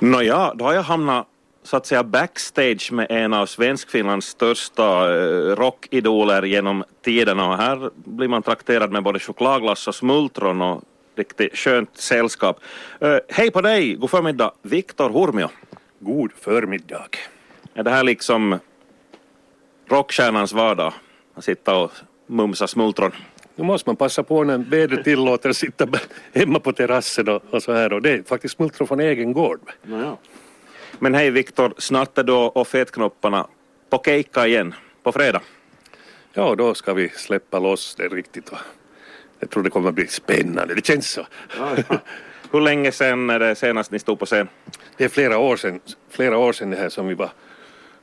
Nåja, då har jag hamnat så att säga backstage med en av Svenskfinlands största eh, rockidoler genom tiderna och här blir man trakterad med både chokladglass och smultron och riktigt skönt sällskap. Uh, hej på dig, god förmiddag, Viktor Hurmio. God förmiddag. Är det här liksom rockstjärnans vardag? Att sitta och mumsa smultron? Nu måste man passa på när vädret tillåter att sitta hemma på terrassen och, och så här och det är faktiskt smultron från egen gård. Naja. Men hej Viktor, snart är då och fetknopparna på keikka igen, på fredag. Ja, då ska vi släppa loss det riktigt och jag tror det kommer bli spännande, det känns så. Ja, ja. Hur länge sedan är det senast ni stod på scen? Det är flera år sedan, flera år sedan det här som vi var,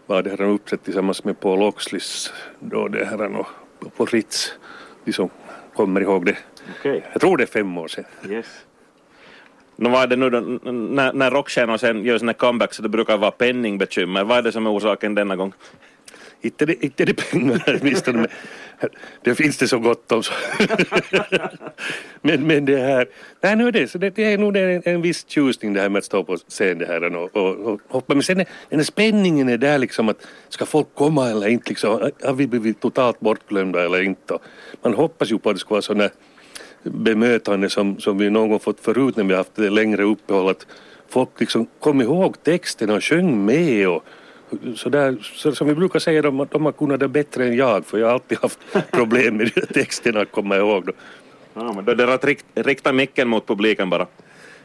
var det här uppträtt tillsammans med Paul Oxleys då det här och på Ritz, de som kommer ihåg det. Okay. Jag tror det är fem år sedan. Yes. Nå vad är det nu då, när, när rockstjärnor sen gör sina comebacks så det brukar vara penningbekymmer. Vad är det som är orsaken denna gång? Inte det, inte det pengar åtminstone. Det finns det så gott om. Så. men, men det här, nej nu är det, så det, det är nog en, en viss tjusning det här med att stå på scen det här och, och, och hoppa. Men sen är, den här spänningen är där liksom att ska folk komma eller inte liksom. Har vi blivit totalt bortglömda eller inte? Man hoppas ju på att det ska vara sådana bemötande som, som vi någon gång fått förut när vi haft det längre uppehåll. Att folk liksom kom ihåg texten och sjöng med och så där, så som vi brukar säga, de, de har kunnat det bättre än jag för jag har alltid haft problem med texterna att komma ihåg. Då. Ja, men då är det att rikt, rikta micken mot publiken bara.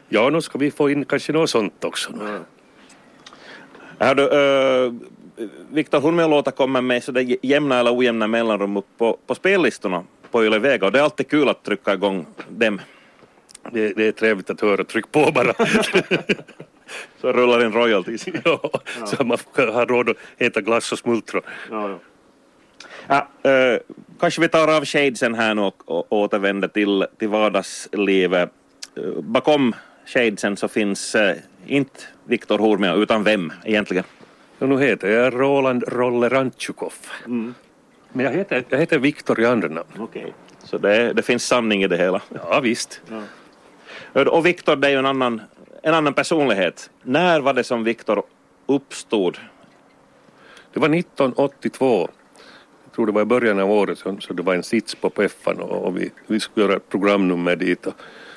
Ja, nu ska vi få in kanske något sånt också. Ja. Hördu, uh, Viktor Hurmio-låtar kommer med sådär jämna eller ojämna mellanrum på, på spellistorna på Yle Vega och det är alltid kul att trycka igång dem. Det, det är trevligt att höra, tryck på bara. så rullar in royalties. ja, så man har råd att äta glass och smultron. Ja, ja. Ja, äh, kanske vi tar av shadesen här nu och, och återvänder till, till vardagslivet. Bakom shadesen så finns äh, inte Viktor Hurmio, utan vem egentligen? Ja, nu heter jag Roland Rolle Rantjukov. Mm. Men jag heter, jag heter Viktor i andra namn. Okay. så det, det finns sanning i det hela? Ja, visst. Ja. Och Viktor, det är ju en annan, en annan personlighet. När var det som Viktor uppstod? Det var 1982. Jag tror det var i början av året så, så det var en sits på Peffan och, och vi, vi skulle göra ett programnummer dit. Och,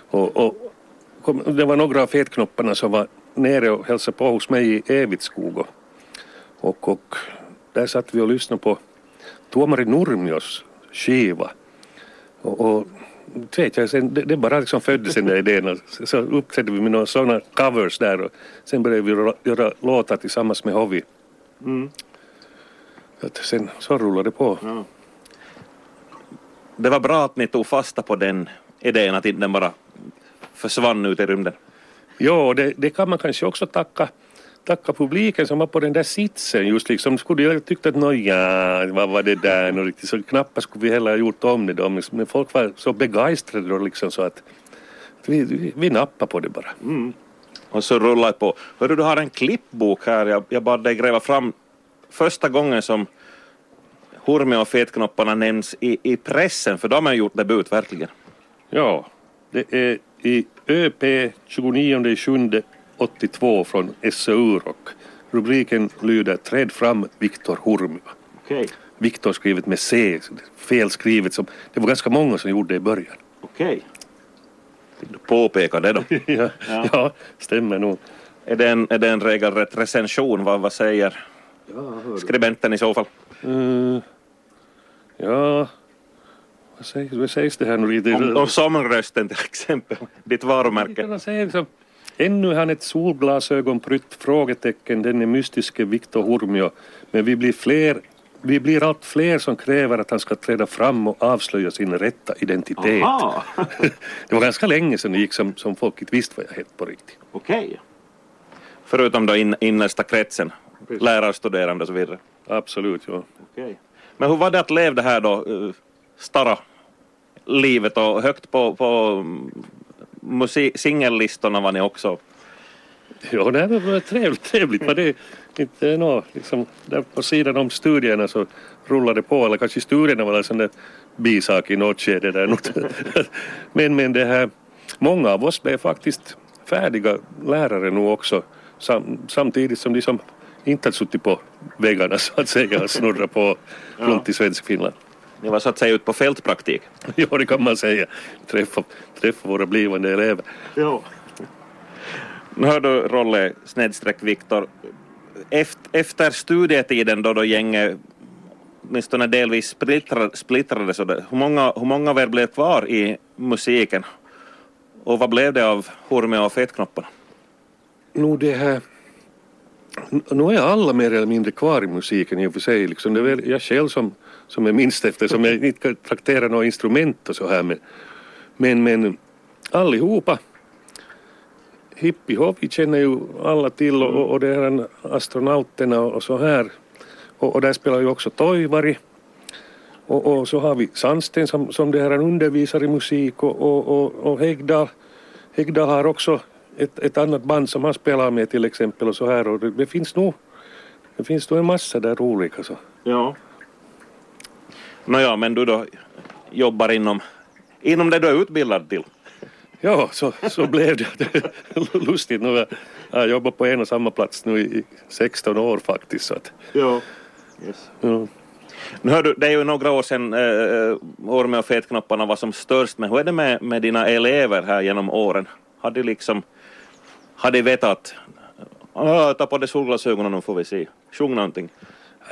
och, och kom, det var några av fetknopparna som var nere och hälsade på hos mig i Evitskog. Och, och, och där satt vi och lyssnade på Tuomari Nurmios skiva. Och, och jag, sen, det, det bara liksom föddes den där idén och så uppträdde vi med några sådana covers där och sen började vi göra låtar tillsammans med Hovi. Mm. Att sen så rullade det på. Ja. Det var bra att ni tog fasta på den idén att den bara försvann ut i rymden. Ja, det, det kan man kanske också tacka tacka publiken som var på den där sitsen just liksom. Skulle jag tyckt att nåja, vad var det där nu riktigt så knappast skulle vi heller ha gjort om det då. Men folk var så begeistrade då liksom så att, att vi, vi, vi nappade på det bara. Mm. Och så rullar det på. Hörru, du har en klippbok här. Jag, jag bad dig gräva fram första gången som Hurme och fetknopparna nämns i, i pressen, för de har gjort debut verkligen. Ja, det är i ÖP 29 7 82 från SOU Rock. Rubriken lyder Träd fram Viktor Hurmio. Okay. Viktor skrivet med C, felskrivet. Som, det var ganska många som gjorde det i början. Okej. Okay. Du påpekar det då? ja, ja. ja, stämmer nog. Är det en, är det en regelrätt recension? Vad, vad säger ja, skribenten i så fall? Uh, ja, vad sägs, vad sägs det här nu? Om, om sångrösten till exempel, ditt varumärke. Ännu han ett solglasögonprytt frågetecken, denne mystiske Viktor Hurmio. Men vi blir fler vi blir allt fler som kräver att han ska träda fram och avslöja sin rätta identitet. det var ganska länge sedan det gick som, som folk inte visste vad jag hette på riktigt. Okej. Okay. Förutom då in, innersta kretsen, lärarstuderande och så vidare? Absolut, ja. Okay. Men hur var det att leva det här då, uh, starra livet och högt på, på singellistorna var ni också. Ja, det var trevligt. trevligt. Var det inte nå, liksom, där på sidan om studierna så rullade det på, eller kanske studierna var en sån där bisak i något skede där. men, men det här, många av oss blev faktiskt färdiga lärare nu också sam, samtidigt som de som inte har suttit på väggarna så att säga och snurrat på runt i svensk Finland. Ni var så att säga ute på fältpraktik. Ja, det kan man säga. Träffa, träffa våra blivande elever. Ja. Nu hör du Rolle snedstreck Viktor. Efter, efter studietiden då då gänget åtminstone delvis splittrade, splittrades, hur, många, hur många av er blev kvar i musiken? Och vad blev det av Hurme och Fetknopparna? Nu det här... Nu är alla mer eller mindre kvar i musiken i och för sig. Liksom det är väl jag själv som, som är minst eftersom jag inte kan traktera några instrument och så här. Men, men, men allihopa. Hippie Hobby känner ju alla till och, och det här astronauterna och så här. Och, och där spelar ju också Toivari. Och, och så har vi Sandsten som, som det här undervisar i musik och, och, och, och Häggdahl. Hegdal har också ett, ett annat band som han spelar med till exempel och så här och det, det finns nog det finns nog en massa där olika så. Ja. Nåja, men du då jobbar inom, inom det du är utbildad till? Ja, så, så blev det. Lustigt nu. Jag har jobbat på en och samma plats nu i 16 år faktiskt. Så att, Ja. Yes. ja. Nu hör du, det är ju några år sedan äh, Orme och Fetknopparna var som störst, men hur är det med, med dina elever här genom åren? Har de liksom, har de vetat ta på dig solglasögonen och får vi se, sjung någonting?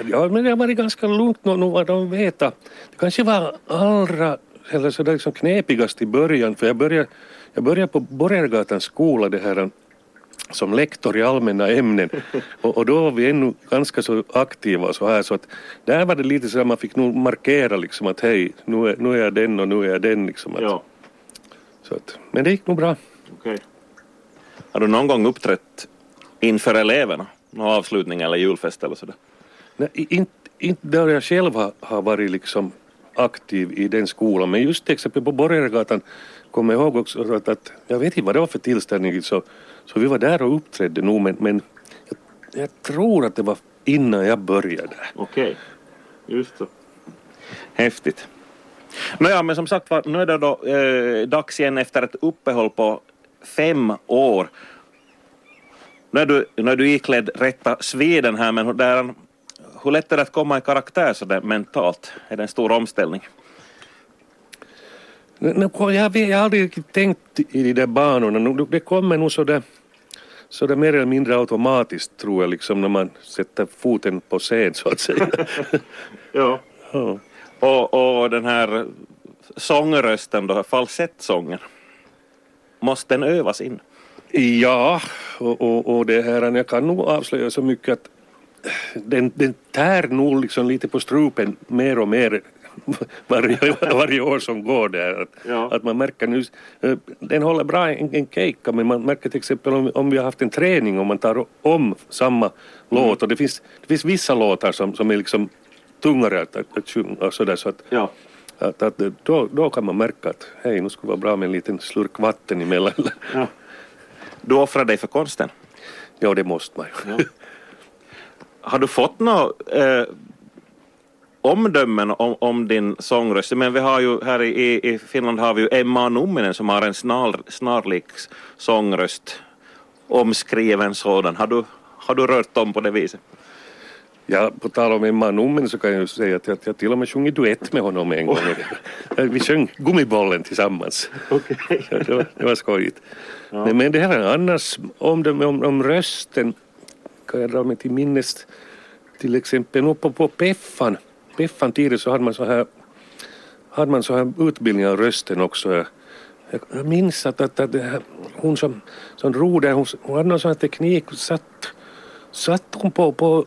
Ja, men det har varit ganska lugnt nog vad de vet. Det kanske var allra eller så där liksom knepigast i början, för jag började, jag började på Borgergatans skola det här som lektor i allmänna ämnen och, och då var vi ännu ganska så aktiva och så här så att där var det lite så att man fick nog markera liksom att hej, nu är, nu är jag den och nu är jag den liksom. Att, Ja, så att, men det gick nog bra. okej. Har du någon gång uppträtt inför eleverna? Någon avslutning eller julfest eller sådär? Nej, inte, inte där jag själv har, har varit liksom aktiv i den skolan men just till exempel på Borgergatan kommer jag ihåg också att, att jag vet inte vad det var för tillställning så, så vi var där och uppträdde nog men, men jag, jag tror att det var innan jag började. Okej, just så. Häftigt. Nåja, men som sagt var, nu är det då eh, dags igen efter ett uppehåll på fem år. Nu är du, nu är du iklädd rätta sviden här, men där, hur lätt är det att komma i karaktär så där mentalt? Är det en stor omställning? Jag, har aldrig riktigt tänkt i de där banorna. Det kommer nog så där, så där mer eller mindre automatiskt tror jag liksom när man sätter foten på scen så att säga. Ja. ja. Och, och den här sångrösten då, falsettsången, måste den övas in? Ja, och, och, och det här, jag kan nog avslöja så mycket att den, den tär nog liksom lite på strupen mer och mer varje, varje år som går där. Att, Ja. att man märker nu, eh, den håller bra en, en kejka men man märker till exempel om, om vi har haft en träning och man tar om samma låt och det finns, det finns vissa låtar som, som är liksom tungare att, att, att sjunga sådär så att, Ja. att, att då, då kan man märka att hej nu skulle det vara bra med en liten slurk vatten emellan. ja. Du offrar dig för konsten. ja det måste man ju. Ja. Har du fått några eh, omdömen om, om din sångröst? Men vi har ju här i, i Finland har vi ju Emma Numminen som har en snar, snarlik sångröst, omskriven sådan. Har du, har du rört om på det viset? Ja, på tal om Emma Nummen så kan jag säga att jag, jag till och med sjungit duett med honom en gång. Vi sjöng Gummibollen tillsammans. Ja, det, var, det var skojigt. Men, men det här annars omdöme om, om rösten kan jag dra mig till minnes till exempel nu på, på Peffan. Peffan tidigare så hade man så här hade man så här utbildning av rösten också. Jag, minns att, att, att här, hon som, som ror där, hon, hon hade någon sån här teknik, satt, satt hon på, på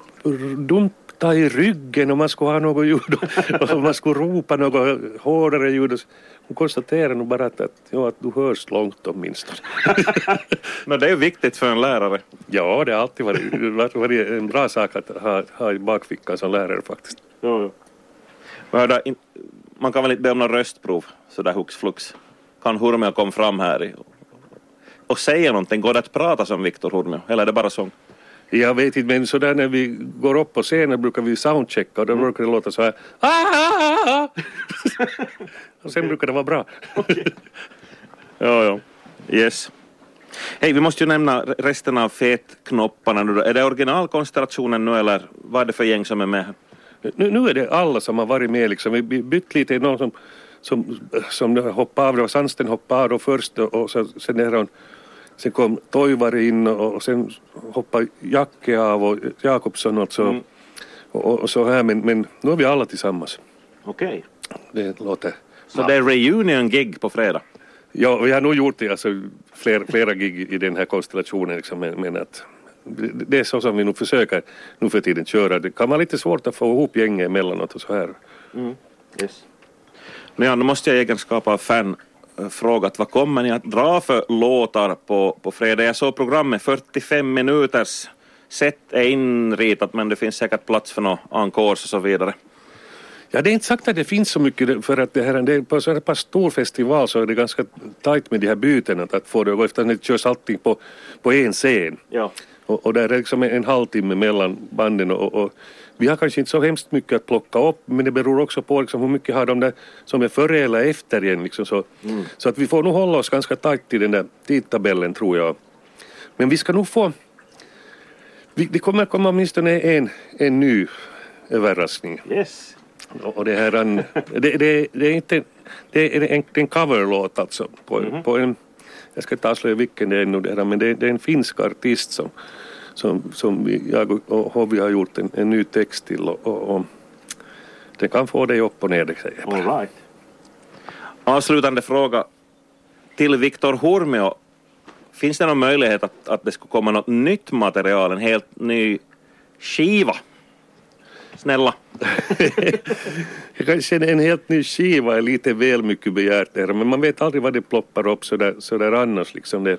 dunta i ryggen och man skulle ha något ljud och, man skulle ropa något hårdare ljud. och så- Hon konstaterade nog bara att, att, ja, att du hörs långt åtminstone. No, det är ju viktigt för en lärare. Ja, det har alltid varit, varit en bra sak att ha, ha i bakfickan som lärare faktiskt. Jo, jo. Men hörda, in, man kan väl inte be om någon röstprov sådär hux flux. Kan Hurmio komma fram här i, och säga någonting? Går det att prata som Viktor Hurmio? Eller är det bara sång? Jag vet inte, men sådär när vi går upp på scenen brukar vi soundchecka och då brukar det låta så här. Och sen brukar det vara bra. Jo, jo. Yes. Hej, vi måste ju nämna resten av fetknopparna nu. Är det originalkonstellationen nu eller vad är det för gäng som är med? Nu, nu är det alla som har varit med liksom. Vi bytt lite, någon som, som, som hoppade av, det var Sandsten hoppade av då först och så, sen, är hon, sen kom Toivari in och, sen hoppade Jacke av och Jakobsson och så, mm. och, och, så här men, men nu är vi alla tillsammans. Okej. Okay. Det låter... Så det är reunion-gig på fredag? Ja, vi har nog gjort det, alltså, flera, flera gig i den här konstellationen liksom, men, men att det är så som vi nog försöker nu för tiden köra. Det kan vara lite svårt att få ihop gänget emellanåt och så här. Mm. Yes. Men ja, nu måste jag i egenskap av fan frågat vad kommer ni att dra för låtar på, på fredag? Jag såg programmet 45 minuters set är inritat men det finns säkert plats för några encores och så vidare. Ja, det är inte sagt att det finns så mycket för att det här, det är på så här pass stor festival så är det ganska tajt med de här bytena att få det att gå eftersom det körs allting på, på en scen. Ja. Och, och där är liksom en halvtimme mellan banden och, och, vi har kanske inte så hemskt mycket att plocka upp men det beror också på liksom hur mycket har de där som är före eller efter igen liksom så, mm. så att vi får nog hålla oss ganska tajt till den där tidtabellen tror jag. Men vi ska nog få vi, det kommer komma åtminstone en, en ny överraskning. Yes. Och det här, det, det, det är inte, det är en, en coverlåt alltså på, mm -hmm. på en, jag ska inte avslöja vilken det är nu men det, det är en finsk artist som, som, som vi, jag och Hovi har gjort en, en ny text till och, och, och den kan få dig upp och ner, det säger jag All right. Avslutande fråga till Viktor Hormio. Finns det någon möjlighet att, att det skulle komma något nytt material, en helt ny skiva? Snälla. Kanske en helt ny skiva är lite väl mycket begärt men man vet aldrig vad det ploppar upp så där, så där annars liksom. Det,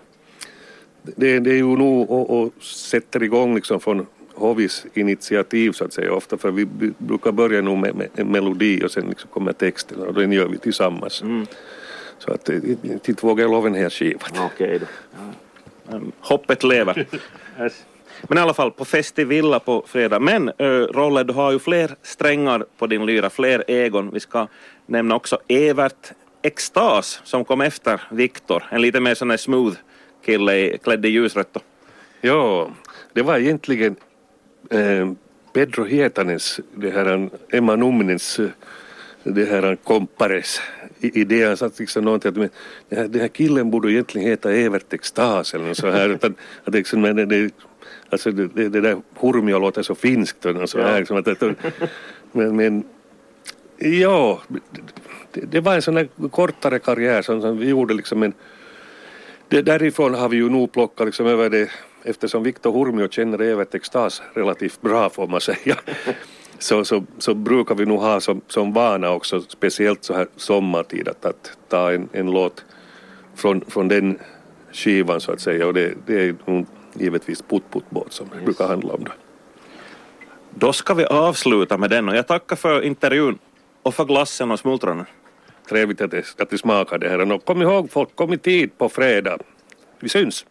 det, det är ju nog och, och sätter igång liksom från Hovis initiativ så att säga ofta för vi brukar börja nog med, med en melodi och sen liksom kommer texten och den gör vi tillsammans. Mm. Så att inte vågar jag lova en hel skiva. Okej då. Ja. Hoppet lever. yes. Men i alla fall på Festivilla på fredag. Men äh, Rolle, du har ju fler strängar på din lyra, fler egon. Vi ska nämna också Evert Extas som kom efter Viktor. En lite mer sån här smooth kille klädd i ljusrött. Ja, det var egentligen eh, Pedro Hietanens, det här Emma Numminens det här kompares idé. Han satt liksom någonting att men, den, här, den här killen borde egentligen heta Evert Extas eller något så här. Utan, att liksom, det, det, Alltså det, det, där Hurmio låter så finskt och så här. Liksom att, men, men ja, det, det, var en sån där kortare karriär som, som vi gjorde liksom en det, därifrån har vi ju nog plockat liksom över det eftersom Viktor Hurmio känner Evert Extas relativt bra får man säga. Så, så, så brukar vi nog ha som, som vana också, speciellt så här sommartid, att, att ta en, en låt från, från den skivan så att säga och det, det är nog givetvis putt-putt-båt som yes. brukar handla om det. Då ska vi avsluta med den och jag tackar för intervjun och för glassen och smultronen. Trevligt att det, att det smakade här. Och kom ihåg folk, kom i tid på fredag. Vi syns!